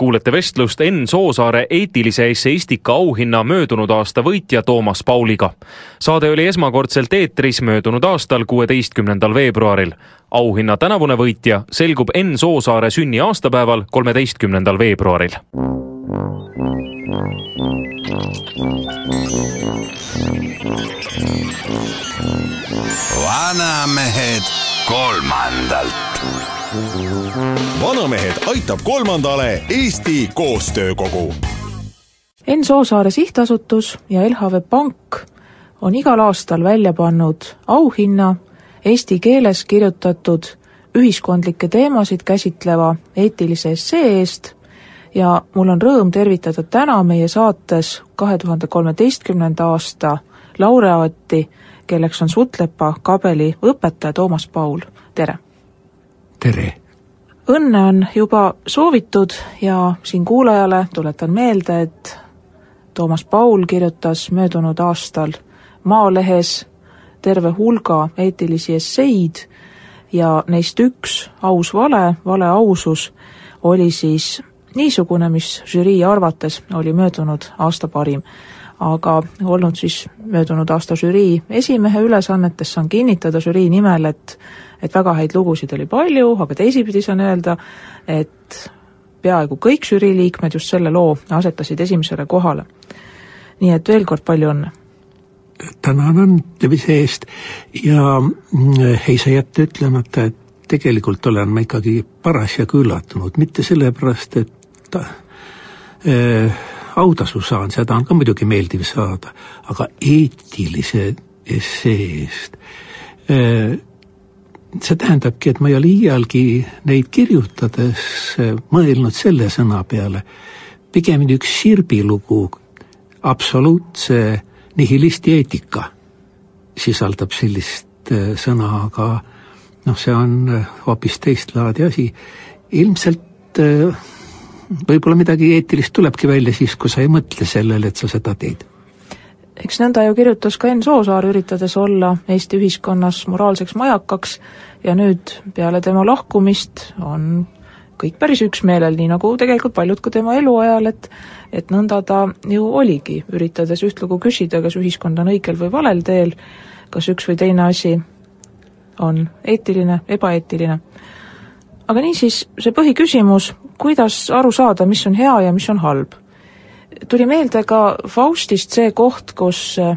kuulete vestlust Enn Soosaare eetilise esseistika auhinna möödunud aasta võitja Toomas Pauliga. saade oli esmakordselt eetris möödunud aastal, kuueteistkümnendal veebruaril. auhinna tänavune võitja selgub Enn Soosaare sünniaastapäeval, kolmeteistkümnendal veebruaril. vanamehed kolmandalt vanamehed aitab kolmandale Eesti Koostöökogu. Enn Soosaare Sihtasutus ja LHV Pank on igal aastal välja pannud auhinna eesti keeles kirjutatud ühiskondlikke teemasid käsitleva eetilise essee eest ja mul on rõõm tervitada täna meie saates kahe tuhande kolmeteistkümnenda aasta laureaati, kelleks on Sutlepa kabeli õpetaja Toomas Paul, tere! tere! õnne on juba soovitud ja siin kuulajale tuletan meelde, et Toomas Paul kirjutas möödunud aastal Maalehes terve hulga eetilisi esseid ja neist üks, Aus vale, vale ausus, oli siis niisugune, mis žürii arvates oli möödunud aasta parim. Aga olnud siis möödunud aasta žürii esimehe ülesannetes, saan kinnitada žürii nimel, et et väga häid lugusid oli palju, aga teisipidi saan öelda, et peaaegu kõik žürii liikmed just selle loo asetasid esimesele kohale. nii et veel kord palju õnne! tänan andmise eest ja mm, ei saa jätta ütlemata, et tegelikult olen ma ikkagi parasjagu üllatunud, mitte sellepärast, et äh, autasu saan, seda on ka muidugi meeldiv saada, aga eetilise essee eest äh, see tähendabki, et ma ei ole iialgi neid kirjutades eh, mõelnud selle sõna peale, pigemini üks Sirbi lugu, absoluutse nihilisti eetika sisaldab sellist eh, sõna, aga noh, see on eh, hoopis teist laadi asi. ilmselt võib-olla midagi eetilist tulebki välja siis, kui sa ei mõtle sellele, et sa seda teed eks nõnda ju kirjutas ka Enn Soosaar, üritades olla Eesti ühiskonnas moraalseks majakaks ja nüüd peale tema lahkumist on kõik päris üksmeelel, nii nagu tegelikult paljud ka tema eluajal, et et nõnda ta ju oligi, üritades ühtlugu küsida, kas ühiskond on õigel või valel teel, kas üks või teine asi on eetiline, ebaeetiline. Aga niisiis, see põhiküsimus, kuidas aru saada, mis on hea ja mis on halb tuli meelde ka Faustist see koht, kus äh,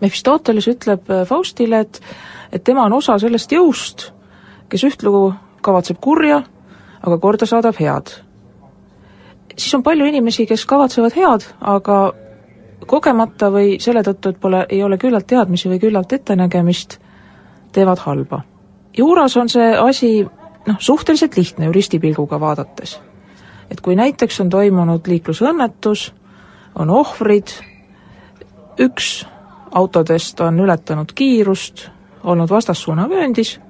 Mephistooteles ütleb äh, Faustile, et et tema on osa sellest jõust, kes ühtlugu kavatseb kurja, aga korda saadab head. siis on palju inimesi, kes kavatsevad head, aga kogemata või selle tõttu, et pole, ei ole küllalt teadmisi või küllalt ettenägemist, teevad halba. juuras on see asi noh, suhteliselt lihtne juristipilguga vaadates. et kui näiteks on toimunud liiklusõnnetus, on ohvrid, üks autodest on ületanud kiirust, olnud vastassuunavööndis,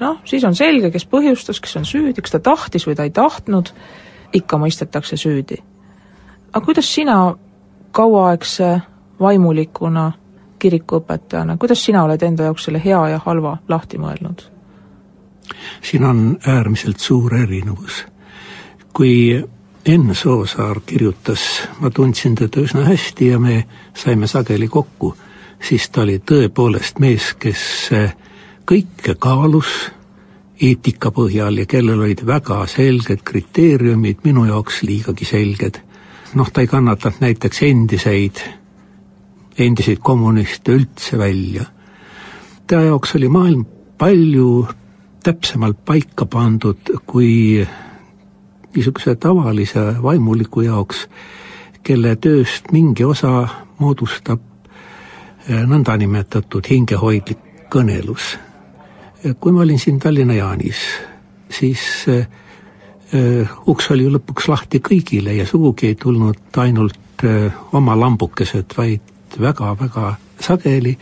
noh, siis on selge, kes põhjustas, kes on süüdi, kas ta tahtis või ta ei tahtnud, ikka mõistetakse süüdi. aga kuidas sina kauaaegse vaimulikuna, kirikuõpetajana, kuidas sina oled enda jaoks selle hea ja halva lahti mõelnud? Siin on äärmiselt suur erinevus. kui Enn Soosaar kirjutas, ma tundsin teda üsna hästi ja me saime sageli kokku, siis ta oli tõepoolest mees, kes eh, kõike kaalus eetika põhjal ja kellel olid väga selged kriteeriumid, minu jaoks liigagi selged. noh, ta ei kannatanud näiteks endiseid, endiseid kommuniste üldse välja. ta jaoks oli maailm palju täpsemalt paika pandud, kui niisuguse tavalise vaimuliku jaoks, kelle tööst mingi osa moodustab eh, nõndanimetatud hingehoidlik kõnelus. kui ma olin siin Tallinna Jaanis, siis uh, uks oli ju lõpuks lahti kõigile ja sugugi ei tulnud ainult oma lambukesed, vaid väga-väga sageli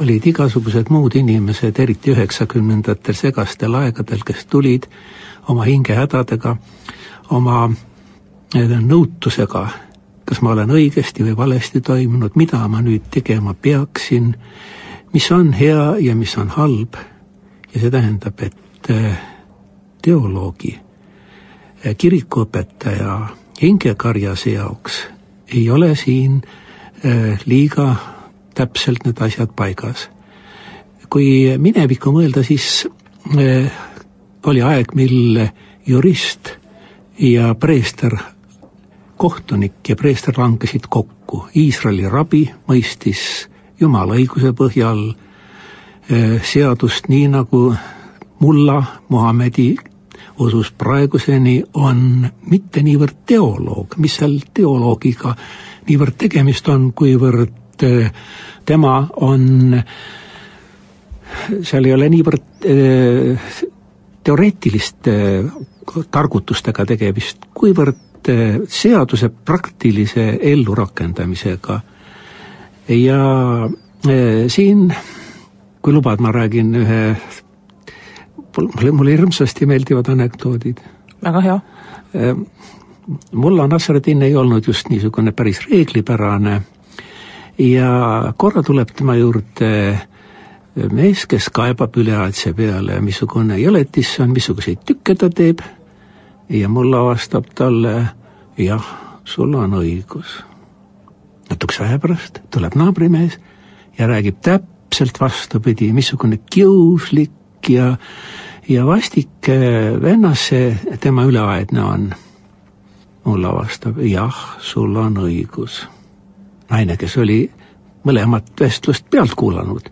olid igasugused muud inimesed, eriti üheksakümnendatel segastel aegadel, kes tulid oma hingehädadega, oma nõutusega, kas ma olen õigesti või valesti toimunud, mida ma nüüd tegema peaksin, mis on hea ja mis on halb. ja see tähendab, et äh, teoloogi, äh, kirikuõpetaja hingekarjase jaoks ei ole siin liiga täpselt need asjad paigas. kui minevikku mõelda, siis oli aeg, mil jurist ja preester kohtunik ja preester langesid kokku. Iisraeli rabi mõistis jumala õiguse põhjal eh, seadust nii, nagu mulla Muhamedi usus praeguseni on mitte niivõrd teoloog, mis seal teoloogiga niivõrd tegemist on, kuivõrd eh, tema on, seal ei ole niivõrd eh, teoreetiliste targutustega tegemist, kuivõrd Eh, seaduse praktilise ellurakendamisega. ja eh, siin, kui lubad, ma räägin ühe, mulle, mulle hirmsasti meeldivad anekdoodid. väga hea. Eh, mulla Nasreddin ei olnud just niisugune päris reeglipärane ja korra tuleb tema juurde mees, kes kaebab üleaadse peale, missugune jõletis see on, missuguseid tükke ta teeb ja mulla vastab talle, jah, sul on õigus. natukese aja pärast tuleb naabrimees ja räägib täpselt vastupidi, missugune kiuslik ja, ja vastik vennas see tema üleaedne on. mulla vastab, jah, sul on õigus. Naine, kes oli mõlemat vestlust pealt kuulanud,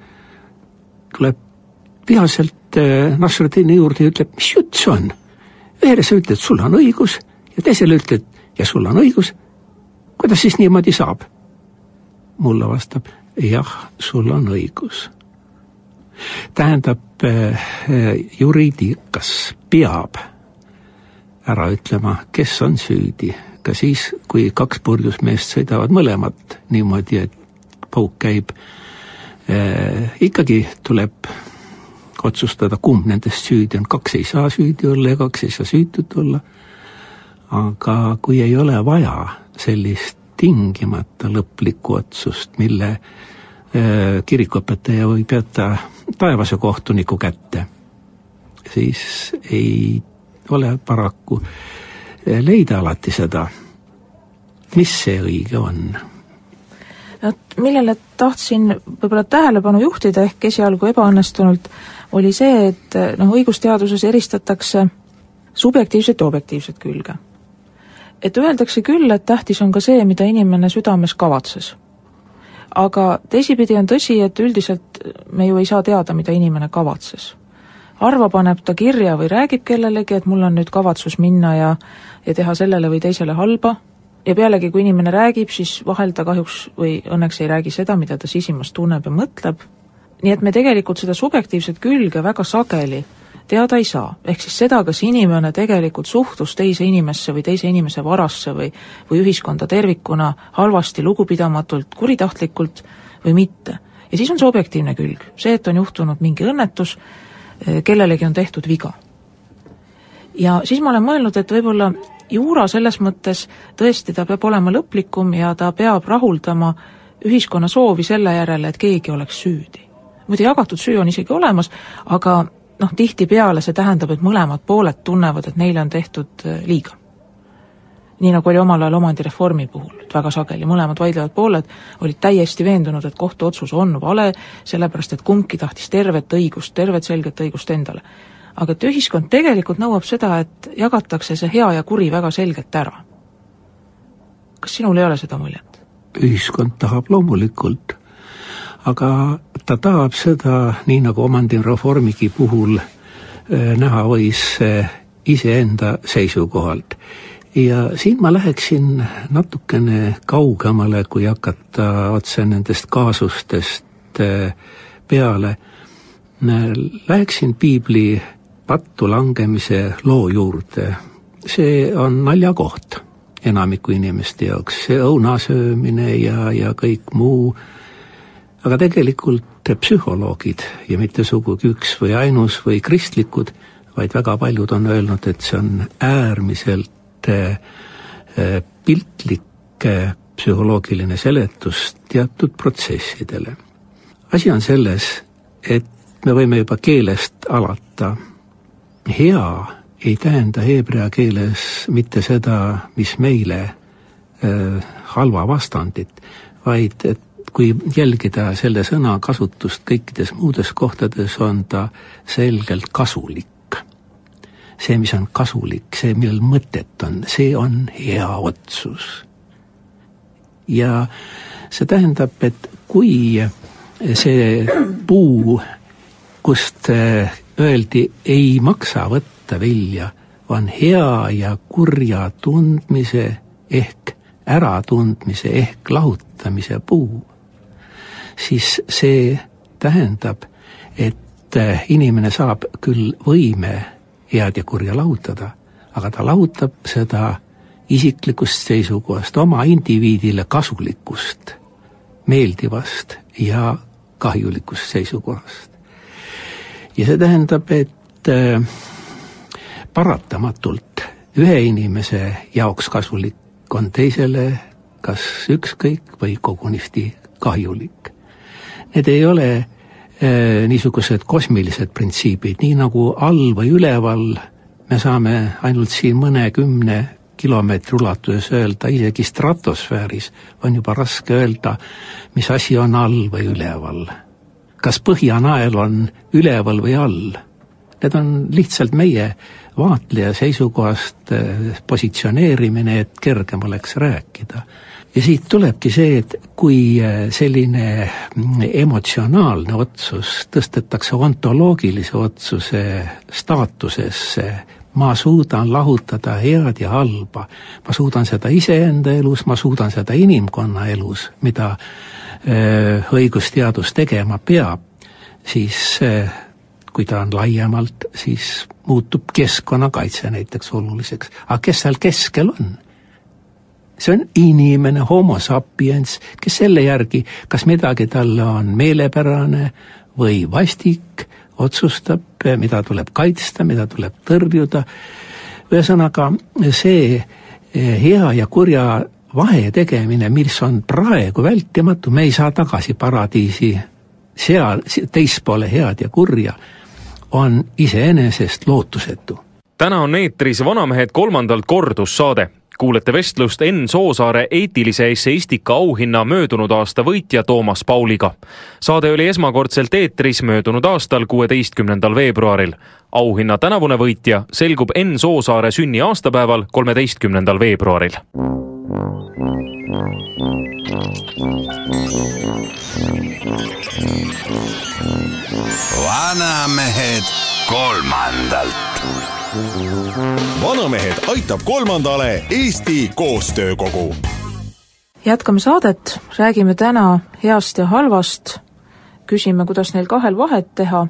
tuleb vihaselt eh, Nasreddini juurde ja ütleb, mis jutt see on ühele sa ütled, sul on õigus ja teisele ütled, ja sul on õigus. kuidas siis niimoodi saab? mulle vastab, jah, sul on õigus. tähendab, eh, juriidikas peab ära ütlema, kes on süüdi, ka siis, kui kaks purjusmeest sõidavad mõlemad niimoodi, et pauk käib eh,, ikkagi tuleb otsustada, kumb nendest süüdi on, kaks ei saa süüdi olla ja kaks ei saa süütut olla. aga kui ei ole vaja sellist tingimata lõplikku otsust, mille äh, kirikuõpetaja võib jätta taevase kohtuniku kätte, siis ei ole paraku leida alati seda, mis see õige on vot millele tahtsin võib-olla tähelepanu juhtida, ehk esialgu ebaõnnestunult, oli see, et noh, õigusteaduses eristatakse subjektiivset ja objektiivset külge. et öeldakse küll, et tähtis on ka see, mida inimene südames kavatses. aga teisipidi on tõsi, et üldiselt me ju ei saa teada, mida inimene kavatses. Harva paneb ta kirja või räägib kellelegi, et mul on nüüd kavatsus minna ja ja teha sellele või teisele halba, ja pealegi, kui inimene räägib, siis vahel ta kahjuks või õnneks ei räägi seda, mida ta sisimas tunneb ja mõtleb. Nii et me tegelikult seda subjektiivset külge väga sageli teada ei saa, ehk siis seda, kas inimene tegelikult suhtus teise inimesse või teise inimese varasse või või ühiskonda tervikuna halvasti, lugupidamatult, kuritahtlikult või mitte. ja siis on see objektiivne külg, see, et on juhtunud mingi õnnetus, kellelegi on tehtud viga. ja siis ma olen mõelnud, et võib-olla juura selles mõttes tõesti, ta peab olema lõplikum ja ta peab rahuldama ühiskonna soovi selle järele, et keegi oleks süüdi muide jagatud süü on isegi olemas, aga noh, tihtipeale see tähendab, et mõlemad pooled tunnevad, et neile on tehtud äh, liiga. Nii nagu oli omal ajal omandireformi puhul, et väga sageli mõlemad vaidlevad pooled olid täiesti veendunud, et kohtuotsus on vale, sellepärast et kumbki tahtis tervet õigust, tervet selget õigust endale. aga et ühiskond tegelikult nõuab seda, et jagatakse see hea ja kuri väga selgelt ära. kas sinul ei ole seda muljet? ühiskond tahab loomulikult aga ta tahab seda, nii nagu omandireformigi puhul äh, näha võis iseenda seisukohalt. Ja siin ma läheksin natukene kaugemale, kui hakata otse nendest kaasustest äh, peale. Läheksin piibli pattu langemise loo juurde. see on naljakoht enamiku inimeste jaoks, see õunasöömine ja, ja kõik muu aga tegelikult psühholoogid ja mitte sugugi üks või ainus või kristlikud, vaid väga paljud on öelnud, et see on äärmiselt piltlik äh, psühholoogiline seletus teatud protsessidele. asi on selles, et me võime juba keelest alata. hea ei tähenda heebrea keeles mitte seda, mis meile äh, halva vastandit, vaid et kui jälgida selle sõna kasutust kõikides muudes kohtades, on ta selgelt kasulik. See, mis on kasulik, see, millel mõtet on, see on hea otsus. ja see tähendab, et kui see puu, kust eh, öeldi, ei maksa võtta vilja, on hea ja kurja tundmise ehk äratundmise ehk lahutamise puu siis see tähendab, et äh, inimene saab küll võime head ja kurja lahutada, aga ta lahutab seda isiklikust seisukohast, oma indiviidile kasulikust, meeldivast ja kahjulikust seisukohast. ja see tähendab, et äh, paratamatult ühe inimese jaoks kasulik on teisele kas ükskõik või kogunisti kahjulik need ei ole niisugused kosmilised printsiibid, nii nagu all või üleval me saame ainult siin mõnekümne kilomeetri ulatuses öelda, isegi stratosfääris on juba raske öelda, mis asi on all või üleval. kas põhjanael on üleval või all? Need on lihtsalt meie vaatleja seisukohast äh, positsioneerimine, et kergem oleks rääkida ja siit tulebki see, et kui äh, selline mm, emotsionaalne otsus tõstetakse ontoloogilise otsuse staatusesse, ma suudan lahutada head ja halba, ma suudan seda iseenda elus, ma suudan seda inimkonna elus, mida äh, õigusteadus tegema peab, siis äh, kui ta on laiemalt, siis muutub keskkonnakaitse näiteks oluliseks. aga kes seal keskel on? See on inimene, homo sapiens, kes selle järgi, kas midagi talle on meelepärane või vastik, otsustab, mida tuleb kaitsta, mida tuleb tõrjuda. ühesõnaga, see eh, hea ja kurja vahe tegemine, mis on praegu vältimatu, me ei saa tagasi paradiisi seal teispoole head ja kurja, on iseenesest lootusetu. täna on eetris Vanamehed kolmandalt kordussaade kuulete vestlust Enn Soosaare eetilise esseistika auhinna möödunud aasta võitja Toomas Pauliga. saade oli esmakordselt eetris möödunud aastal, kuueteistkümnendal veebruaril. auhinna tänavune võitja selgub Enn Soosaare sünniaastapäeval, kolmeteistkümnendal veebruaril. Vanamehed kolmandalt. Vanamehed aitab kolmandale Eesti Koostöökogu. jätkame saadet, räägime täna heast ja halvast, küsime, kuidas neil kahel vahet teha.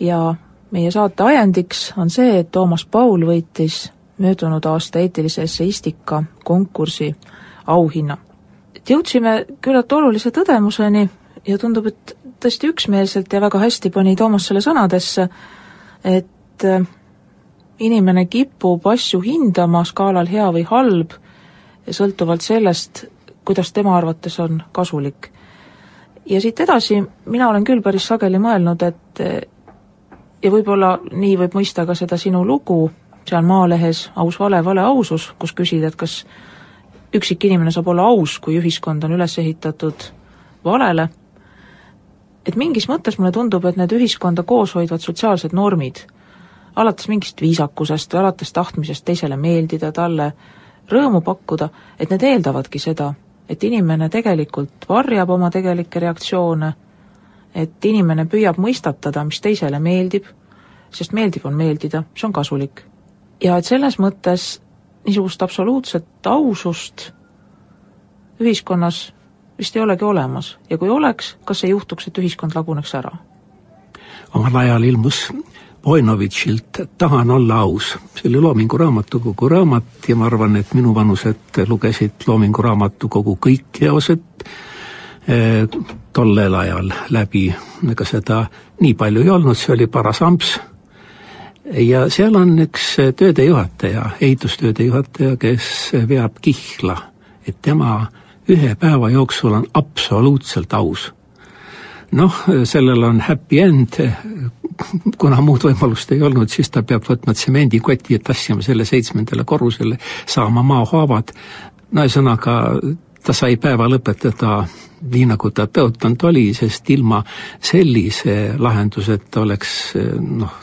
Ja meie saate ajendiks on see, et Toomas Paul võitis möödunud aasta eetilise esseistika konkursi auhinna. et jõudsime küllalt olulise tõdemuseni ja tundub, et tõesti üksmeelselt ja väga hästi pani Toomas selle sõnadesse, et inimene kipub asju hindama skaalal hea või halb, sõltuvalt sellest, kuidas tema arvates on kasulik. ja siit edasi mina olen küll päris sageli mõelnud, et ja võib-olla nii võib mõista ka seda sinu lugu seal Maalehes Aus vale, vale ausus, kus küsida, et kas üksik inimene saab olla aus, kui ühiskond on üles ehitatud valele, et mingis mõttes mulle tundub, et need ühiskonda koos hoidvad sotsiaalsed normid alates mingist viisakusest või alates tahtmisest teisele meeldida, talle rõõmu pakkuda, et need eeldavadki seda, et inimene tegelikult varjab oma tegelikke reaktsioone, et inimene püüab mõistatada, mis teisele meeldib, sest meeldiv on meeldida, see on kasulik. Ja et selles mõttes niisugust absoluutset ausust ühiskonnas vist ei olegi olemas ja kui oleks, kas ei juhtuks, et ühiskond laguneks ära? omal ajal ilmus Voinovitšilt Tahan olla aus. see oli Loomingu Raamatukogu raamat ja ma arvan, et minuvanused lugesid Loomingu Raamatukogu kõik eosed tollel ajal läbi, ega seda nii palju ei olnud, see oli paras amps ja seal on üks tööde juhataja, ehitustööde juhataja, kes veab kihla, et tema ühe päeva jooksul on absoluutselt aus. noh, sellel on happy end, kuna muud võimalust ei olnud, siis ta peab võtma tsemendikoti ja tassima selle seitsmendale korrusele, saama maahaavad, no ühesõnaga ta sai päeva lõpetada nii, nagu ta tõotanud oli, sest ilma sellise lahenduseta oleks noh,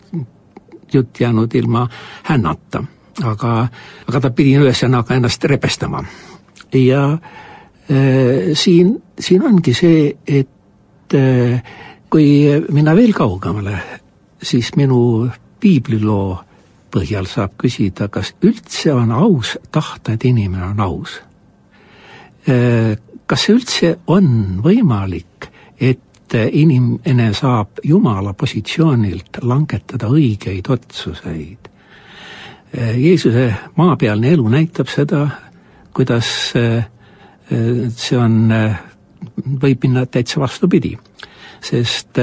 jutt jäänud ilma hännata. aga, aga ta pidi ühesõnaga ennast rebestama. ja äh, siin, siin ongi see, et äh, kui minna veel kaugemale, siis minu piibliloo põhjal saab küsida, kas üldse on aus tahta, et inimene on aus. kas see üldse on võimalik, et et inimene saab Jumala positsioonilt langetada õigeid otsuseid. Jeesuse maapealne elu näitab seda, kuidas see on, võib minna täitsa vastupidi, sest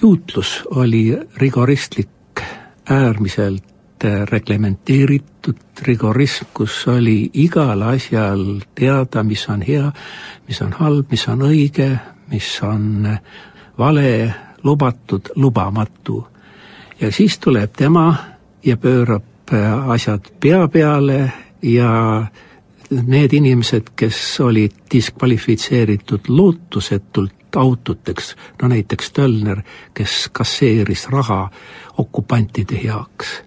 juutlus oli rigoristlik, äärmiselt reglementeeritud rigorism, kus oli igal asjal teada, mis on hea, mis on halb, mis on õige, mis on vale, lubatud, lubamatu. ja siis tuleb tema ja pöörab äh, asjad pea peale ja need inimesed, kes olid diskvalifitseeritud lootusetult autoteks, no näiteks Tölner, kes kasseeris raha okupantide heaks.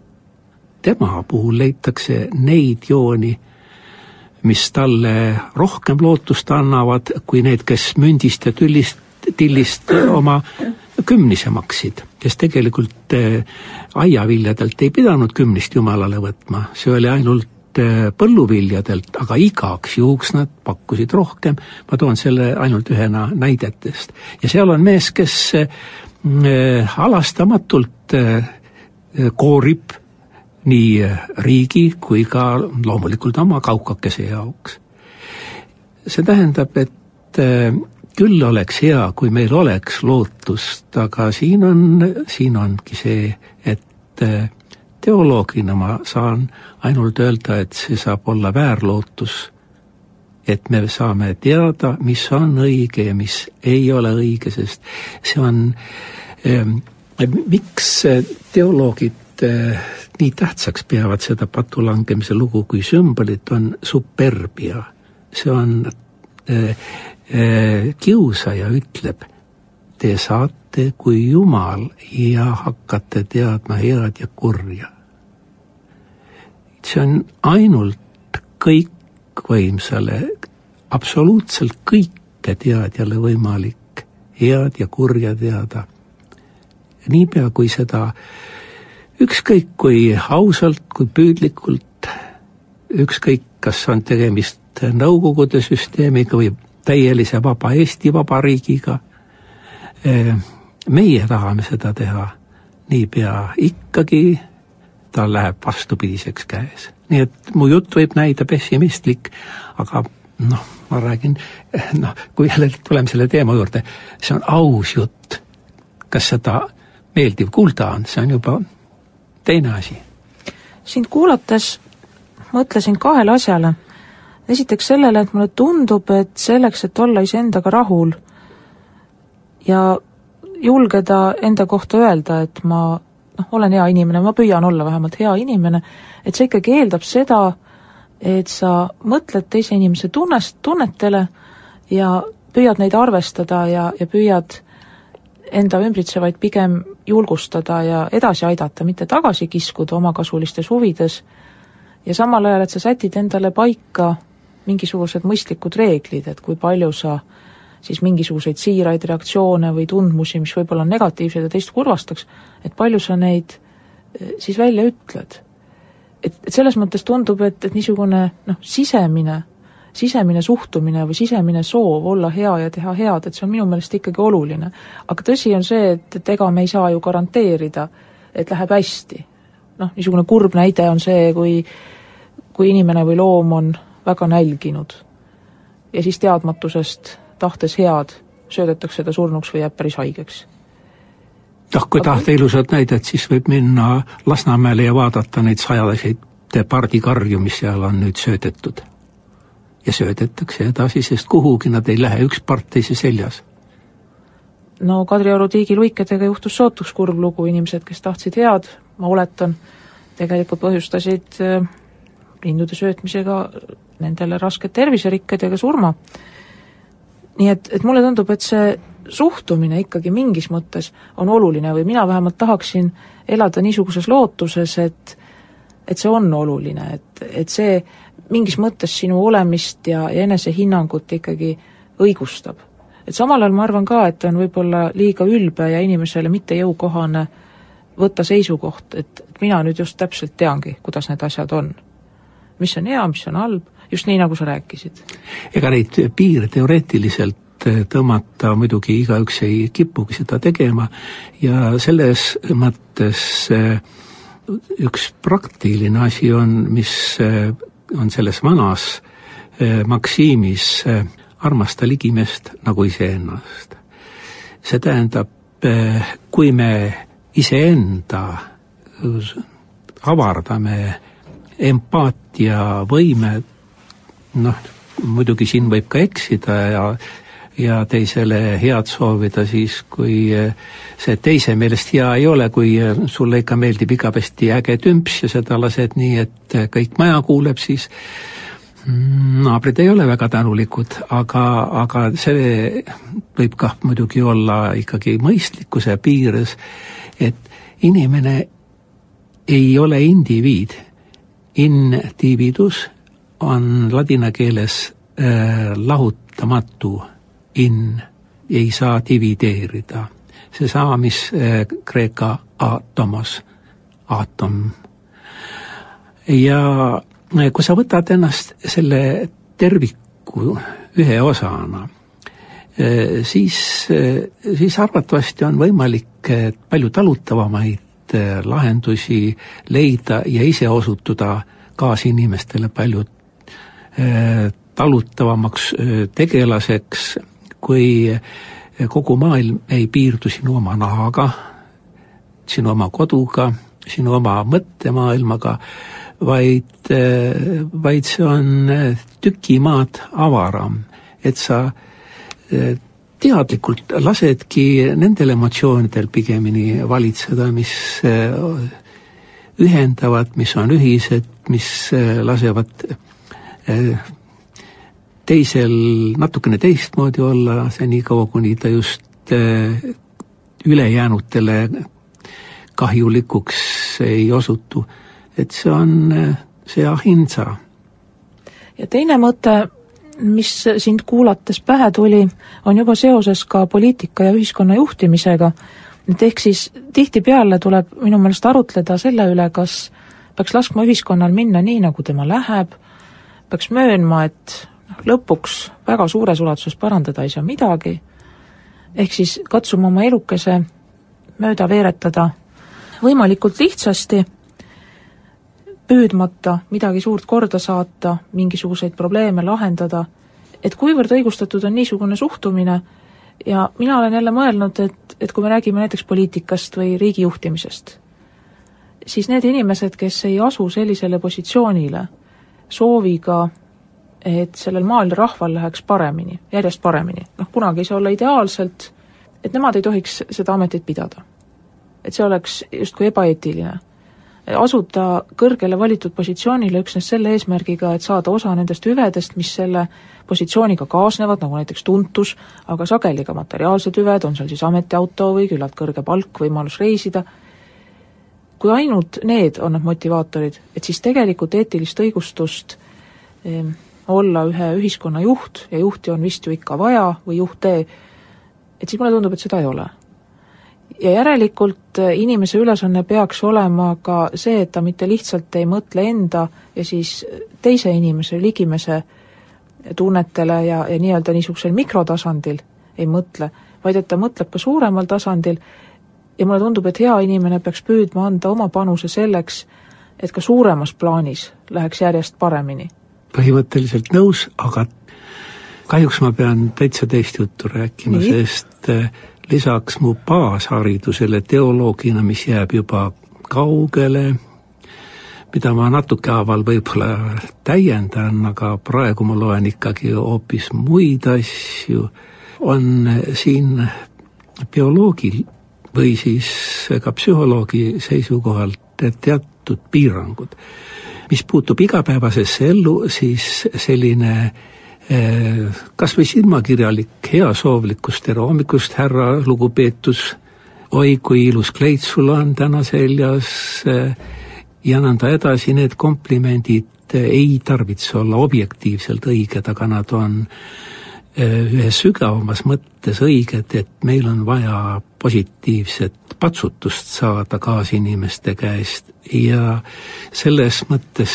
tema puhul leitakse neid jooni mis talle rohkem lootust annavad, kui need, kes mündist ja tüllist, tillist oma kümnise maksid, kes tegelikult äh, aiaviljadelt ei pidanud kümnist jumalale võtma, see oli ainult äh, põlluviljadelt, aga igaks juhuks nad pakkusid rohkem, ma toon selle ainult ühena näidetest. ja seal on mees, kes äh, halastamatult koorib nii riigi kui ka loomulikult oma kaukakese jaoks. see tähendab, et äh, küll oleks hea, kui meil oleks lootust, aga siin on, siin ongi see, et äh, teoloogina ma saan ainult öelda, et see saab olla väärlootus, et me saame teada, mis on õige ja mis ei ole õige, sest see on ähm, miks teoloogid nii tähtsaks peavad seda patulangemise lugu kui sümbolit, on superbia. see on äh, äh, kiusaja ütleb, te saate kui Jumal ja hakkate teadma head ja kurja. see on ainult kõikvõimsale, absoluutselt kõike teadjale võimalik head ja kurja teada. niipea, kui seda äh, ükskõik kui ausalt, kui püüdlikult, ükskõik, kas on tegemist Nõukogude süsteemiga või täielise vaba Eesti Vabariigiga, eh, meie tahame seda teha, niipea ikkagi tal läheb vastupidiseks käes. nii et mu jutt võib näida pessimistlik, aga noh, ma räägin, eh, noh, kui jälle tuleme selle teema juurde, see on aus jutt. kas seda meeldiv kuulda on, see on juba teine asi. sind kuulates mõtlesin kahele asjale. esiteks sellele, et mulle tundub, et selleks, et olla iseendaga rahul ja julgeda enda kohta öelda, et ma noh, olen hea inimene, ma püüan olla vähemalt hea inimene, et see ikkagi eeldab seda, et sa mõtled teise inimese tunnest, tunnetele ja püüad neid arvestada ja, ja püüad enda ümbritsevaid pigem julgustada ja edasi aidata, mitte tagasi kiskuda omakasulistes huvides, ja samal ajal, et sa sätid endale paika mingisugused mõistlikud reeglid, et kui palju sa siis mingisuguseid siiraid reaktsioone või tundmusi, mis võib-olla on negatiivsed ja teist kurvastaks, et palju sa neid eh, siis välja ütled. et, et selles mõttes tundub, et, et niisugune noh, sisemine sisemine suhtumine või sisemine soov olla hea ja teha head, et see on minu meelest ikkagi oluline. aga tõsi on see, et, et ega me ei saa ju garanteerida, et läheb hästi. noh, niisugune kurb näide on see, kui kui inimene või loom on väga nälginud ja siis teadmatusest tahtes head, söödetakse ta surnuks või jääb päris haigeks. noh, kui tahta ilusat näidet, siis võib minna Lasnamäele ja vaadata neid sajaseid pardikarju, mis seal on nüüd söödetud. Ja söödetakse edasi, sest kuhugi nad ei lähe, üks part teise seljas no Kadrioru tiigiluikedega juhtus sootuks kurb lugu, inimesed, kes tahtsid head, ma oletan, tegelikult põhjustasid äh, lindude söötmisega nendele rasked terviserikked ja ka surma. nii et, et mulle tundub, et see suhtumine ikkagi mingis mõttes on oluline või mina vähemalt tahaksin elada niisuguses lootuses, et et see on oluline, et, et see mingis mõttes sinu olemist ja, ja enesehinnangut ikkagi õigustab. et samal ajal ma arvan ka, et on võib-olla liiga ülbe ja inimesele mitte jõukohane võtta seisukoht, et, mina nüüd just täpselt teangi, kuidas need asjad on. mis on hea, mis on halb, just nii, nagu sa rääkisid. ega neid piire teoreetiliselt tõmmata muidugi igaüks ei kipugi seda tegema ja selles mõttes äh, üks praktiline asi on, mis äh, on selles vanas äh, maksiimis armasta ligimest nagu iseennast. see tähendab, kui me iseenda avardame empaatiavõime, noh, muidugi siin võib ka eksida ja ja teisele head soovida siis, kui see teise meelest hea ei ole, kui sulle ikka meeldib igavesti äge tümps ja seda lased nii, et kõik maja kuuleb, siis naabrid ei ole väga tänulikud, aga, aga see võib kah muidugi olla ikkagi mõistlikkuse piires, et inimene ei ole indiviid. Individus on ladina keeles äh, lahutamatu in, ei saa divideerida. seesama, mis äh, kreeka atomos, aatom. ja äh, kui sa võtad ennast selle terviku ühe osana äh,, siis siis arvatavasti on võimalik palju talutavamaid lahendusi leida ja ise osutuda kaasinimestele palju talutavamaks tegelaseks, kui kogu maailm ei piirdu sinu oma nahaga, sinu oma koduga, sinu oma mõttemaailmaga, vaid, vaid see on tüki maad avaram, et sa teadlikult lasedki nendel emotsioonidel pigemini valitseda, mis ühendavad, mis on ühised, mis lasevad teisel natukene teistmoodi olla, senikaua, kuni ta just ülejäänutele kahjulikuks ei osutu. et see on see ahintsa. ja teine mõte mis sind kuulates pähe tuli, on juba seoses ka poliitika ja ühiskonna juhtimisega, et ehk siis tihtipeale tuleb minu meelest arutleda selle üle, kas peaks laskma ühiskonnal minna nii, nagu tema läheb, peaks möönma, et lõpuks väga suures ulatuses parandada ei saa midagi, ehk siis katsuma oma elukese mööda veeretada võimalikult lihtsasti püüdmata midagi suurt korda saata, mingisuguseid probleeme lahendada, et kuivõrd õigustatud on niisugune suhtumine ja mina olen jälle mõelnud, et, et kui me räägime näiteks poliitikast või riigi juhtimisest, siis need inimesed, kes ei asu sellisele positsioonile sooviga, et sellel maal rahval läheks paremini, järjest paremini, noh kunagi ei saa olla ideaalselt, et nemad ei tohiks seda ametit pidada. et see oleks justkui ebaeetiline. Asuda kõrgele valitud positsioonile üksnes selle eesmärgiga, et saada osa nendest hüvedest, mis selle positsiooniga kaasnevad, nagu näiteks tuntus, aga sageli ka materiaalsed hüved, on seal siis ametiauto või küllalt kõrge palk, võimalus reisida, kui ainult need on need motivaatorid, et siis tegelikult eetilist õigustust eh, olla ühe ühiskonna juht ja juhti on vist ju ikka vaja või juhte, et siis mulle tundub, et seda ei ole ja järelikult äh, inimese ülesanne peaks olema ka see, et ta mitte lihtsalt ei mõtle enda ja siis teise inimese, ligimese tunnetele ja, ja nii-öelda niisugusel mikrotasandil ei mõtle, vaid et ta mõtleb ka suuremal tasandil ja mulle tundub, et hea inimene peaks püüdma anda oma panuse selleks, et ka suuremas plaanis läheks järjest paremini. Põhimõtteliselt nõus, aga kahjuks ma pean täitsa teist juttu rääkima, sest äh, lisaks mu baasharidusele teoloogina, mis jääb juba kaugele, mida ma natuke haaval võib-olla täiendan, aga praegu ma loen ikkagi hoopis muid asju, on siin bioloogil või siis ka psühholoogi seisukohalt teatud piirangud. Mis puutub igapäevasesse ellu, siis selline eh, kas või silmakirjalik heasoovlikkus, tere hommikust, härra lugupeetus, oi kui ilus kleit sul on täna seljas eh, ja nõnda edasi, need komplimendid ei tarvitse olla objektiivselt õiged, aga nad on ühes sügavamas mõttes õiged, et meil on vaja positiivset patsutust saada kaasinimeste käest ja selles mõttes,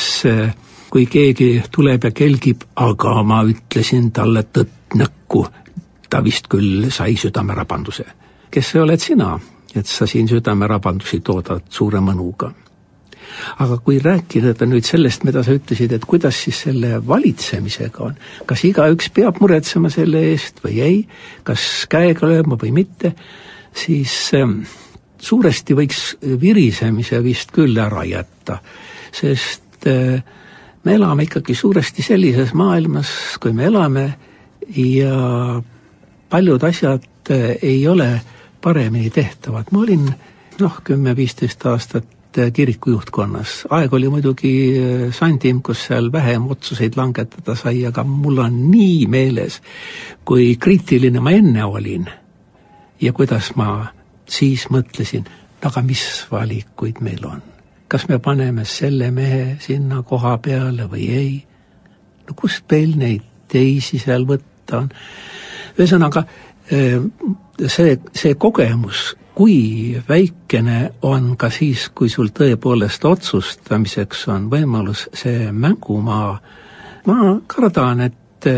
kui keegi tuleb ja kelgib, aga ma ütlesin talle tõtt näkku, ta vist küll sai südamerabanduse. kes sa oled sina, et sa siin südamerabandusi toodad suure mõnuga aga kui rääkida nüüd sellest, mida sa ütlesid, et kuidas siis selle valitsemisega on, kas igaüks peab muretsema selle eest või ei, kas käega lööma või mitte, siis ähm, suuresti võiks virisemise vist küll ära jätta, sest äh, me elame ikkagi suuresti sellises maailmas, kui me elame ja paljud asjad äh, ei ole paremini tehtavad, ma olin noh, kümme-viisteist aastat Äh, kiriku juhtkonnas. aeg oli muidugi sandim, kus seal vähem otsuseid langetada sai, aga mul on nii meeles, kui kriitiline ma enne olin ja kuidas ma siis mõtlesin, aga mis valikuid meil on? kas me paneme selle mehe sinna koha peale või ei? no kust meil neid teisi seal võtta on? ühesõnaga, äh, see, see kogemus kui väikene on ka siis, kui sul tõepoolest otsustamiseks on võimalus see mängumaa, ma kardan, et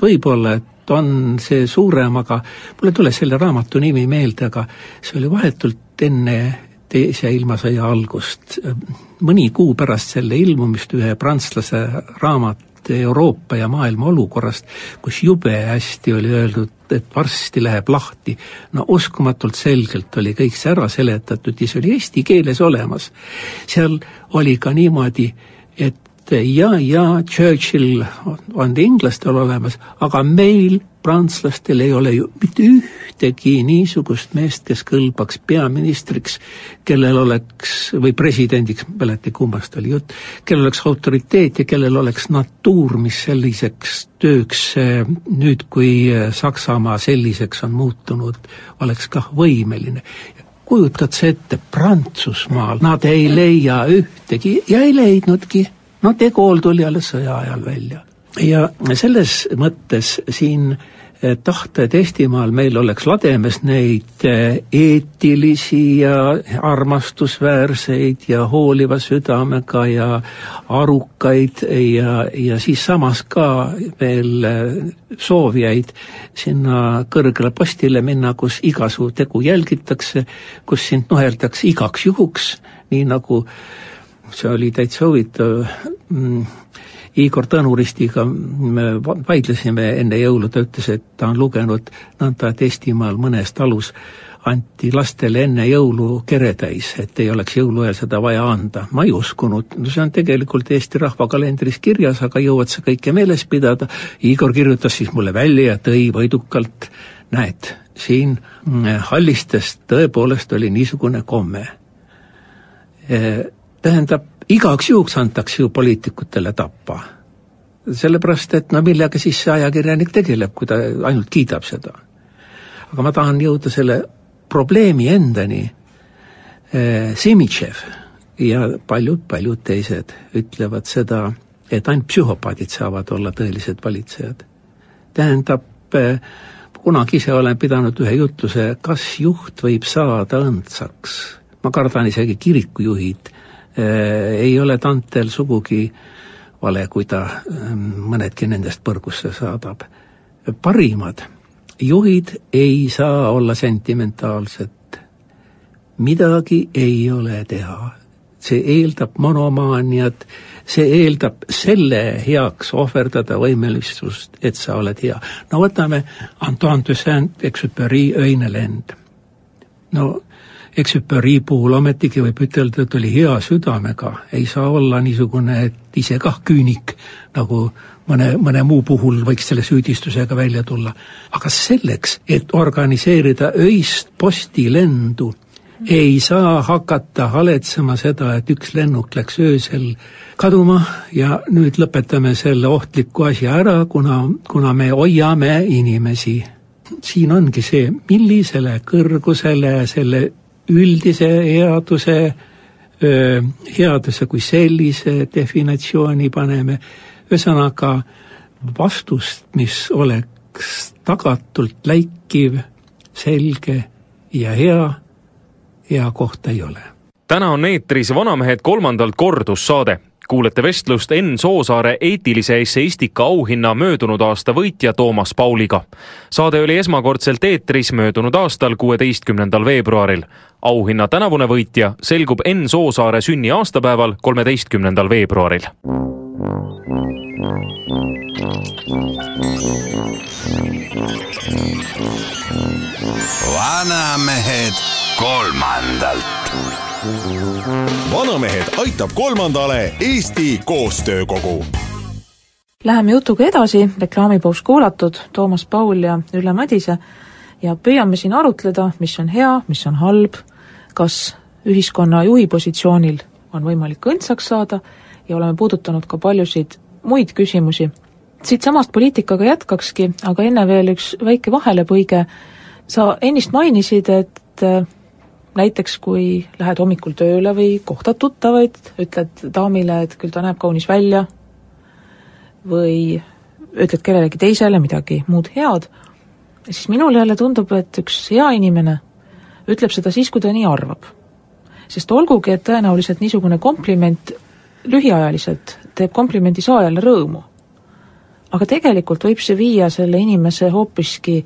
võib-olla, et on see suurem, aga mul ei tule selle raamatu nimi meelde, aga see oli vahetult enne teise ilmasõja algust. mõni kuu pärast selle ilmumist ühe prantslase raamat Euroopa ja maailma olukorrast, kus jube hästi oli öeldud, et varsti läheb lahti. no uskumatult selgelt oli kõik see ära seletatud ja see oli eesti keeles olemas. seal oli ka niimoodi, et ja, ja Churchill on inglastel olemas, aga meil prantslastel ei ole ju mitte ühtegi niisugust meest, kes kõlbaks peaministriks, kellel oleks, või presidendiks, mäleta kummast oli jutt, kellel oleks autoriteet ja kellel oleks natuur, mis selliseks tööks nüüd, kui Saksamaa selliseks on muutunud, oleks kah võimeline. Kujutad sa ette, Prantsusmaal nad ei leia ühtegi ja ei leidnudki, no Gaulle tuli alles sõja ajal välja. ja selles mõttes siin Eh, tahta, et Eestimaal meil oleks lademes neid eh, eetilisi ja armastusväärseid ja hooliva südamega ja arukaid ja, ja siis samas ka veel eh, soovijaid sinna kõrgele postile minna, kus iga su tegu jälgitakse, kus sind nuheldakse igaks juhuks, nii nagu see oli täitsa huvitav mm, Igor Tõnuristiga me vaidlesime enne jõulu, ta ütles, et ta on lugenud nõnda, et Eestimaal mõnes talus anti lastele enne jõulu kere täis, et ei oleks jõuluajal seda vaja anda. ma ei uskunud, no see on tegelikult Eesti rahvakalendris kirjas, aga jõuad sa kõike meeles pidada. Igor kirjutas siis mulle välja ja tõi võidukalt, näed, siin mm, Hallistest tõepoolest oli niisugune komme. Tähendab, igaks juhuks antakse ju poliitikutele tappa. sellepärast, et no millega siis see ajakirjanik tegeleb, kui ta ainult kiidab seda. aga ma tahan jõuda selle probleemi endani eh,. Simitšev ja paljud-paljud teised ütlevad seda, et ainult psühhopaadid saavad olla tõelised valitsejad. tähendab eh,, kunagi ise olen pidanud ühe jutluse, kas juht võib saada õndsaks. ma kardan isegi kirikujuhid ei ole Dantel sugugi vale, kui ta ähm, mõnedki nendest põrgusse saadab. parimad juhid ei saa olla sentimentaalsed. midagi ei ole teha. see eeldab monomaaniat, see eeldab selle heaks ohverdada võimelistust, et sa oled hea. no võtame Antoine de Saint-Exupéry Öine lend. no Exupéry puhul ometigi võib ütelda, et oli hea südamega, ei saa olla niisugune, et ise kah küünik, nagu mõne, mõne muu puhul võiks selle süüdistusega välja tulla. aga selleks, et organiseerida öist postilendu, ei saa hakata haletsema seda, et üks lennuk läks öösel kaduma ja nüüd lõpetame selle ohtliku asja ära, kuna, kuna me hoiame inimesi. siin ongi see, millisele kõrgusele selle üldise headuse, headuse kui sellise definitsiooni paneme, ühesõnaga vastust, mis oleks tagatult läikiv, selge ja hea, hea kohta ei ole. täna on eetris Vanamehed kolmandalt kordussaade kuulete vestlust Enn Soosaare eetilise esseistika auhinna möödunud aasta võitja Toomas Pauliga. saade oli esmakordselt eetris möödunud aastal, kuueteistkümnendal veebruaril. auhinna tänavune võitja selgub Enn Soosaare sünniaastapäeval, kolmeteistkümnendal veebruaril. vanamehed kolmandalt. vanamehed aitab kolmandale Eesti Koostöökogu. Läheme jutuga edasi, reklaamipaus kuulatud, Toomas Paul ja Ülle Madise ja püüame siin arutleda, mis on hea, mis on halb, kas ühiskonna juhi positsioonil on võimalik õndsaks saada ja oleme puudutanud ka paljusid muid küsimusi. siitsamast poliitikaga jätkakski, aga enne veel üks väike vahelepõige, sa ennist mainisid, et näiteks kui lähed hommikul tööle või kohtad tuttavaid, ütled daamile, et küll ta näeb kaunis välja, või ütled kellelegi teisele midagi muud head, siis minule jälle tundub, et üks hea inimene ütleb seda siis, kui ta nii arvab. sest olgugi, et tõenäoliselt niisugune kompliment lühiajaliselt teeb komplimendi saajale rõõmu, aga tegelikult võib see viia selle inimese hoopiski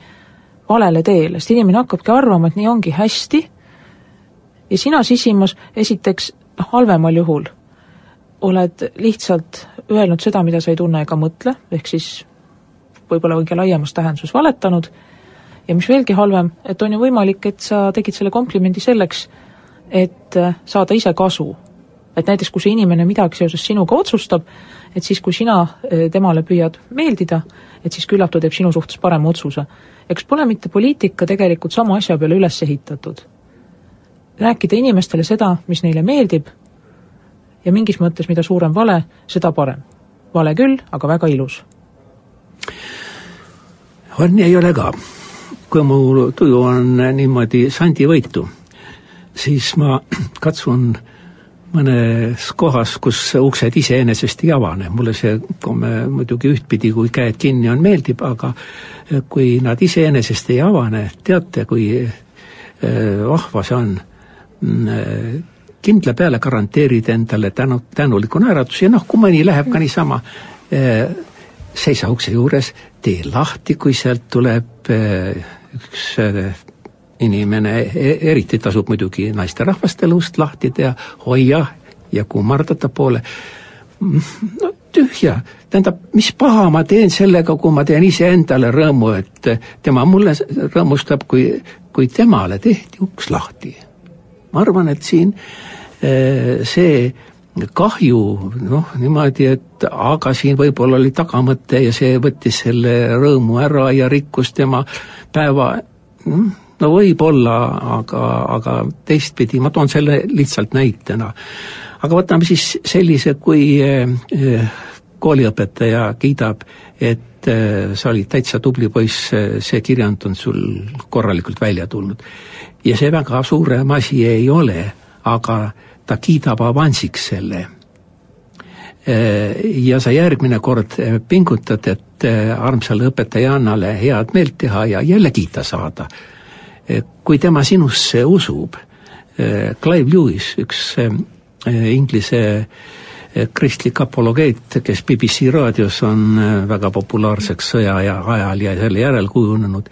valele teele, sest inimene hakkabki arvama, et nii ongi hästi ja sina sisimas esiteks noh, halvemal juhul oled lihtsalt öelnud seda, mida sa ei tunne ega mõtle, ehk siis võib-olla kõige laiemas tähenduses valetanud, ja mis veelgi halvem, et on ju võimalik, et sa tegid selle komplimendi selleks, et saada ise kasu. et näiteks, kui see inimene midagi seoses sinuga otsustab, et siis, kui sina eh, temale püüad meeldida, et siis küllap ta teeb sinu suhtes parema otsuse. eks pole mitte poliitika tegelikult sama asja peale üles ehitatud. Rääkida inimestele seda, mis neile meeldib, ja mingis mõttes, mida suurem vale, seda parem. vale küll, aga väga ilus. on ja ei ole ka. kui mu tuju on niimoodi sandivõitu, siis ma katsun mõnes kohas, kus uksed iseenesest ei avane, mulle see muidugi ühtpidi, kui käed kinni on, meeldib, aga kui nad iseenesest ei avane, teate, kui äh, vahva see on kindla peale garanteerid endale tänu, tänuliku naeratuse ja noh, kui mõni läheb ka niisama eh, seisa ukse juures, tee lahti, kui sealt tuleb eh, üks inimene, eriti tasub muidugi naisterahvastel ust lahti teha, hoia ja kummarda ta poole. no tühja, tähendab, mis paha ma teen sellega, kui ma teen iseendale rõõmu, et tema mulle rõõmustab, kui, kui temale tehti uks lahti. Ma arvan, et siin Äh, see kahju noh, niimoodi, et aga siin võib-olla oli tagamõte ja see võttis selle rõõmu ära ja rikkus tema päeva, noh, no võib-olla, aga, aga teistpidi, ma toon selle lihtsalt näitena. aga võtame siis sellise, kui äh, kooliõpetaja kiidab, et äh, sa olid täitsa tubli poiss, see kirjand on sul korralikult välja tulnud. ja see väga suurem asi ei ole, aga ta kiidab avansiks selle. ja sa järgmine kord pingutad, et armsale õpetajannale head meelt teha ja jälle kiita saada. kui tema sinusse usub, Clive Lewis, üks Inglise kristlik apologeet, kes BBC raadios on väga populaarseks sõja ja ajal ja selle järel kujunenud,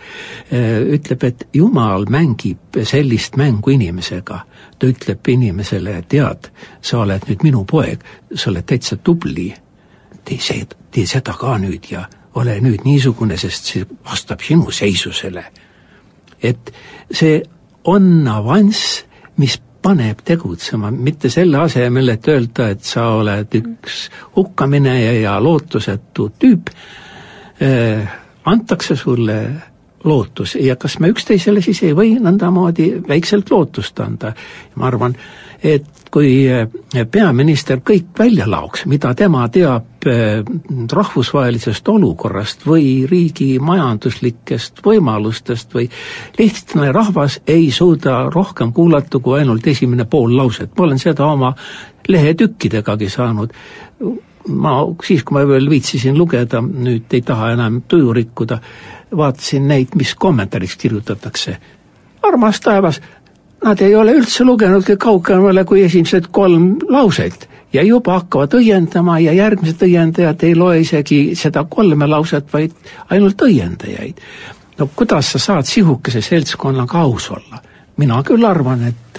ütleb, et Jumal mängib sellist mängu inimesega. ta ütleb inimesele, tead, sa oled nüüd minu poeg, sa oled täitsa tubli, tee see, tee seda ka nüüd ja ole nüüd niisugune, sest see vastab sinu seisusele. et see on avanss, mis paneb tegutsema, mitte selle asemel, et öelda, et sa oled üks hukkamineja ja lootusetu tüüp eh,, antakse sulle lootus ja kas me üksteisele siis ei või nõndamoodi väikselt lootust anda. ma arvan, et kui eh, peaminister kõik välja laoks, mida tema teab eh, rahvusvahelisest olukorrast või riigi majanduslikest võimalustest või lihtne rahvas ei suuda rohkem kuulata kui ainult esimene pool lauset, ma olen seda oma lehetükkidegagi saanud ma siis, kui ma veel viitsisin lugeda, nüüd ei taha enam tuju rikkuda, vaatasin neid, mis kommentaariks kirjutatakse. armas taevas, nad ei ole üldse lugenudki kaugemale kui esimesed kolm lauset ja juba hakkavad õiendama ja järgmised õiendajad ei loe isegi seda kolme lauset, vaid ainult õiendajaid. no kuidas sa saad sihukese seltskonnaga aus olla? mina küll arvan, et,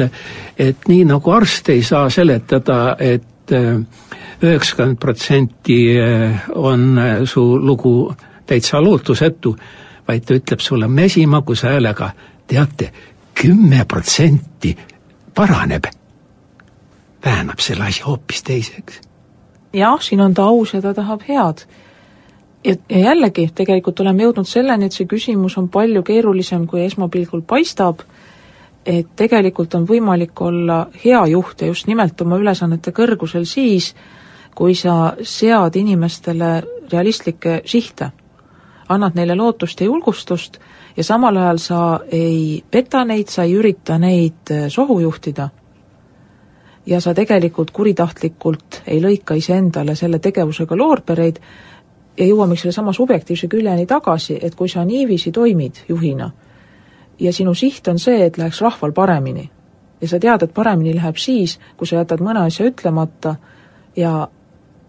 et nii nagu arst ei saa seletada, et üheksakümmend protsenti on su lugu täitsa lootusetu, vaid ta ütleb sulle mesimagus häälega, teate, kümme protsenti paraneb, väänab selle asja hoopis teiseks. jah, siin on ta aus ja ta tahab head. ja, ja jällegi, tegelikult oleme jõudnud selleni, et see küsimus on palju keerulisem, kui esmapilgul paistab, et tegelikult on võimalik olla hea juht ja just nimelt oma ülesannete kõrgusel siis, kui sa sead inimestele realistlikke sihte annad neile lootust ja julgustust ja samal ajal sa ei peta neid, sa ei ürita neid äh, sohu juhtida. Ja sa tegelikult kuritahtlikult ei lõika iseendale selle tegevusega loorbereid ja jõuamegi sellesama subjektiivse küljeni tagasi, et kui sa niiviisi toimid juhina ja sinu siht on see, et läheks rahval paremini ja sa tead, et paremini läheb siis, kui sa jätad mõne asja ütlemata ja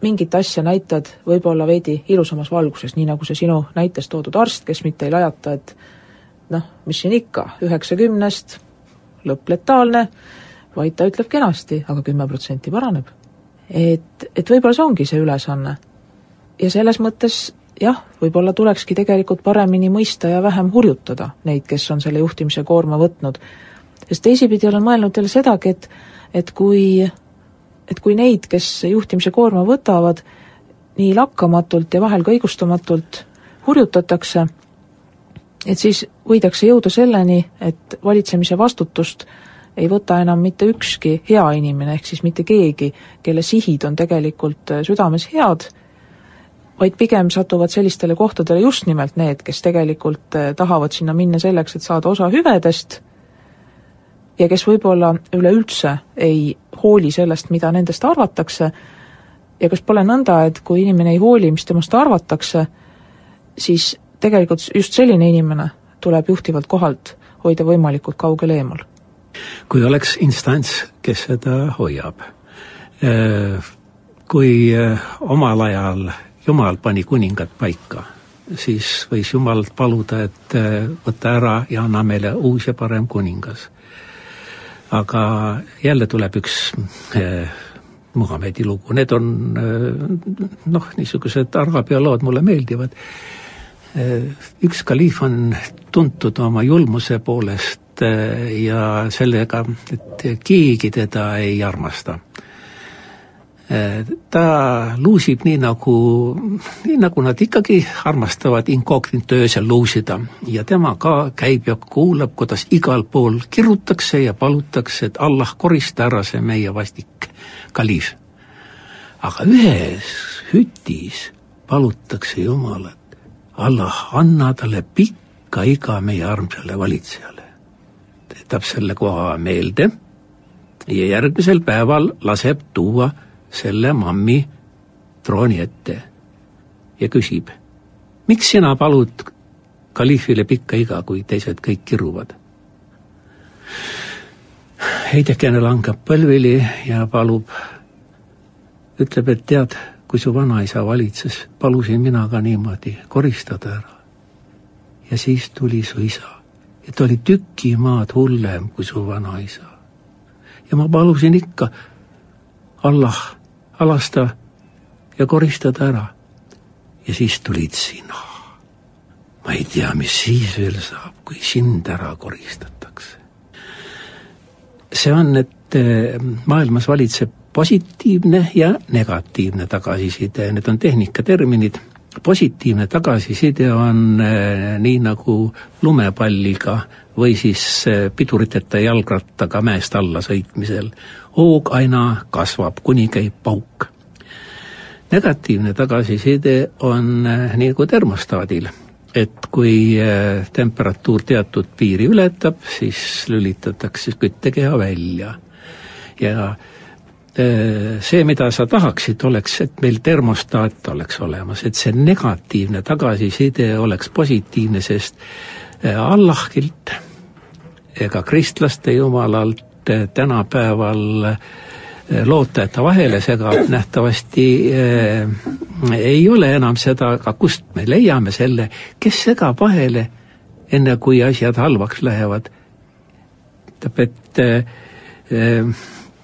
mingit asja näitad võib-olla veidi ilusamas valguses, nii nagu see sinu näites toodud arst, kes mitte ei lajata, et noh, mis siin ikka, üheksakümnest lõpp letaalne, vaid ta ütleb kenasti, aga kümme protsenti paraneb. et, et võib-olla see ongi see ülesanne. ja selles mõttes jah, võib-olla tulekski tegelikult paremini mõista ja vähem hurjutada neid, kes on selle juhtimise koorma võtnud. sest teisipidi olen mõelnud jälle sedagi, et et kui et kui neid, kes juhtimise koorma võtavad, nii lakkamatult ja vahel ka õigustamatult hurjutatakse, et siis võidakse jõuda selleni, et valitsemise vastutust ei võta enam mitte ükski hea inimene, ehk siis mitte keegi, kelle sihid on tegelikult südames head, vaid pigem satuvad sellistele kohtadele just nimelt need, kes tegelikult tahavad sinna minna selleks, et saada osa hüvedest ja kes võib-olla üleüldse ei hooli sellest, mida nendest arvatakse, ja kas pole nõnda, et kui inimene ei hooli, mis temast arvatakse, siis tegelikult just selline inimene tuleb juhtivalt kohalt hoida võimalikult kaugel eemal? kui oleks instants, kes seda hoiab, äh, kui äh, omal ajal Jumal pani kuningad paika, siis võis Jumalalt paluda, et äh, võta ära ja anna meile uus ja parem kuningas aga jälle tuleb üks eh, Muhamedi lugu, need on eh, noh, niisugused araabia lood mulle meeldivad eh,. Üks kaliif on tuntud oma julmuse poolest eh, ja sellega, et keegi teda ei armasta ta luusib nii nagu, nii nagu nad ikkagi armastavad incognito öösel luusida ja tema ka käib ja kuulab, kuidas igal pool kirutakse ja palutakse, et Allah korista ära see meie vastik kaliif. aga ühes hütis palutakse Jumalat, Allah, anna talle pikka iga meie armsale valitsejale. jätab selle koha meelde ja järgmisel päeval laseb tuua selle mammi trooni ette ja küsib, miks sina palud kaliifile pikka iga, kui teised kõik kiruvad? Heidekene langeb põlvili ja palub, ütleb, et tead, kui su vanaisa valitses, palusin mina ka niimoodi koristada ära. ja siis tuli su isa, et oli tüki maad hullem kui su vanaisa. ja ma palusin ikka, Allah, alasta ja koristada ära. ja siis tulid sina. ma ei tea, mis siis veel saab, kui sind ära koristatakse. see on, et eh, maailmas valitseb positiivne ja negatiivne tagasiside, need on tehnikaterminid. positiivne tagasiside on eh, nii nagu lumepalliga või siis eh, piduriteta jalgrattaga mäest alla sõitmisel. hoog aina kasvab, kuni käib pauk. negatiivne tagasiside on eh, nii nagu termostaadil, et kui temperatuur teatud piiri ületab, siis lülitatakse küttekeha välja ja Äh, see, mida sa tahaksid, oleks, et meil termostaat oleks olemas, et see negatiivne tagasiside oleks positiivne, sest äh, Allahilt ega kristlaste jumalalt äh, tänapäeval lootajate vahele segab nähtavasti äh, ei ole enam seda, aga kust me leiame selle, kes segab vahele, enne kui asjad halvaks lähevad. tähendab, et äh,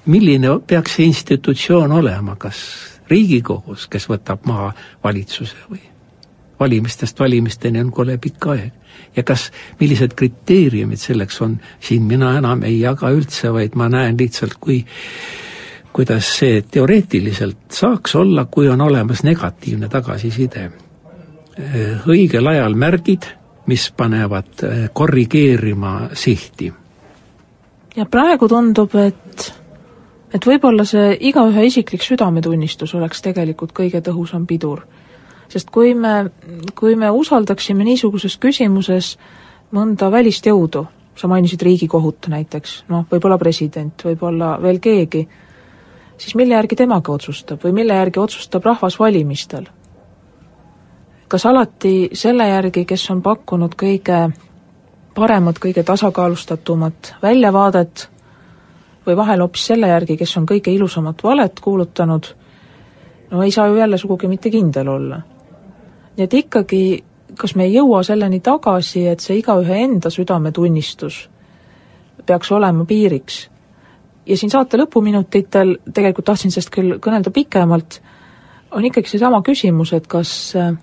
milline peaks see institutsioon olema, kas Riigikogus, kes võtab maha valitsuse või valimistest valimisteni on kole pikk aeg. ja kas, millised kriteeriumid selleks on, siin mina enam ei jaga üldse, vaid ma näen lihtsalt, kui kuidas see teoreetiliselt saaks olla, kui on olemas negatiivne tagasiside. õigel ajal märgid, mis panevad korrigeerima sihti. ja praegu tundub, et et võib-olla see igaühe isiklik südametunnistus oleks tegelikult kõige tõhusam pidur. sest kui me, kui me usaldaksime niisuguses küsimuses mõnda välist jõudu, sa mainisid Riigikohut näiteks, noh, võib-olla president, võib-olla veel keegi, siis mille järgi temagi otsustab või mille järgi otsustab rahvas valimistel? kas alati selle järgi, kes on pakkunud kõige paremat, kõige tasakaalustatumat väljavaadet või vahel hoopis selle järgi, kes on kõige ilusamat valet kuulutanud, no ei saa ju jälle sugugi mitte kindel olla. nii et ikkagi, kas me ei jõua selleni tagasi, et see igaühe enda südametunnistus peaks olema piiriks. ja siin saate lõpuminutitel, tegelikult tahtsin sellest küll kõnelda pikemalt, on ikkagi seesama küsimus, et kas äh,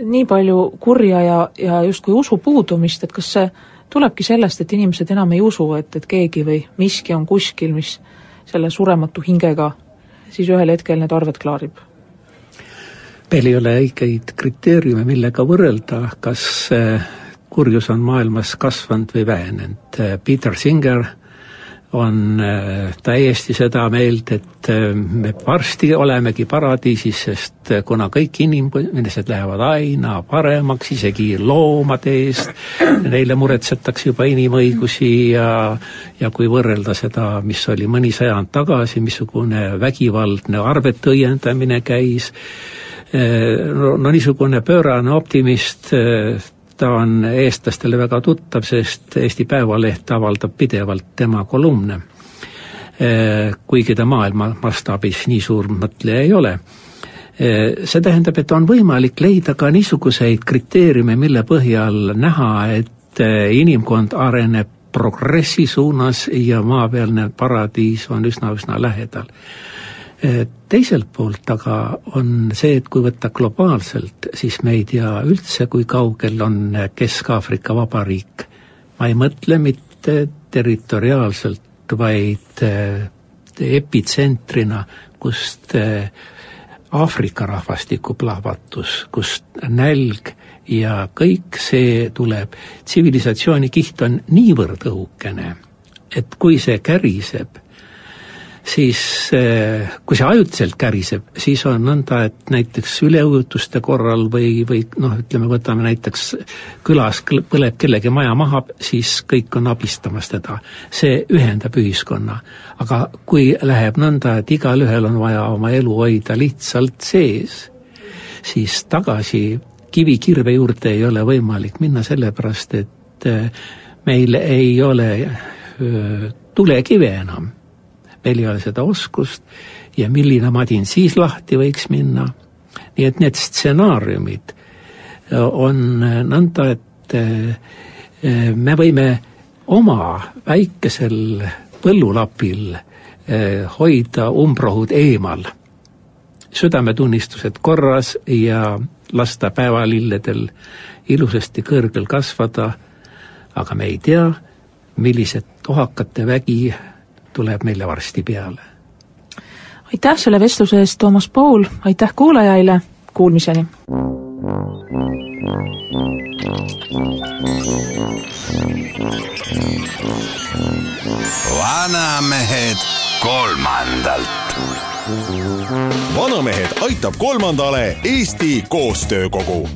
nii palju kurja ja, ja justkui usu puudumist, et kas see tulebki sellest, et inimesed enam ei usu, et, et keegi või miski on kuskil, mis selle surematu hingega siis ühel hetkel need arved klaarib. meil ei ole õigeid kriteeriume, millega võrrelda, kas eh, kurjus on maailmas kasvanud või vähenenud. Peter Singer on äh, täiesti seda meelt, et äh, me varsti olemegi paradiisis, sest äh, kuna kõik inimesed lähevad aina paremaks, isegi loomade eest, neile muretsetakse juba inimõigusi ja ja kui võrrelda seda, mis oli mõni sajand tagasi, missugune vägivaldne arvete õiendamine käis, no, no niisugune pöörane optimist ta on eestlastele väga tuttav, sest Eesti Päevaleht avaldab pidevalt tema kolumne. Eh, kuigi ta maailma mastaabis nii suur mõtleja ei ole. Eh, see tähendab, et on võimalik leida ka niisuguseid kriteeriume, mille põhjal näha, et eh, inimkond areneb progressi suunas ja maapealne paradiis on üsna-üsna lähedal teiselt poolt aga on see, et kui võtta globaalselt, siis me ei tea üldse, kui kaugel on Kesk-Aafrika Vabariik. ma ei mõtle mitte territoriaalselt, vaid eh, epitsentrina, kust eh, Aafrika rahvastiku plahvatus, kust nälg ja kõik see tuleb, tsivilisatsiooni kiht on niivõrd õhukene, et kui see käriseb, siis eh, kui see ajutiselt käriseb, siis on nõnda, et näiteks üleujutuste korral või, või noh, ütleme, võtame näiteks külas põleb kellegi maja maha, siis kõik on abistamas teda. see ühendab ühiskonna. aga kui läheb nõnda, et igalühel on vaja oma elu hoida lihtsalt sees, siis tagasi kivikirve juurde ei ole võimalik minna, sellepärast et eh, meil ei ole tulekive enam meil ei ole seda oskust ja milline madin siis lahti võiks minna. nii et need stsenaariumid on nõnda, et me võime oma väikesel põllulapil hoida umbrohud eemal, südametunnistused korras ja lasta päevalilledel ilusasti kõrgel kasvada, aga me ei tea, millised ohakate vägi tuleb meile varsti peale. aitäh selle vestluse eest, Toomas Paul, aitäh kuulajaile, kuulmiseni! vanamehed kolmandalt. vanamehed aitab kolmandale Eesti Koostöökogu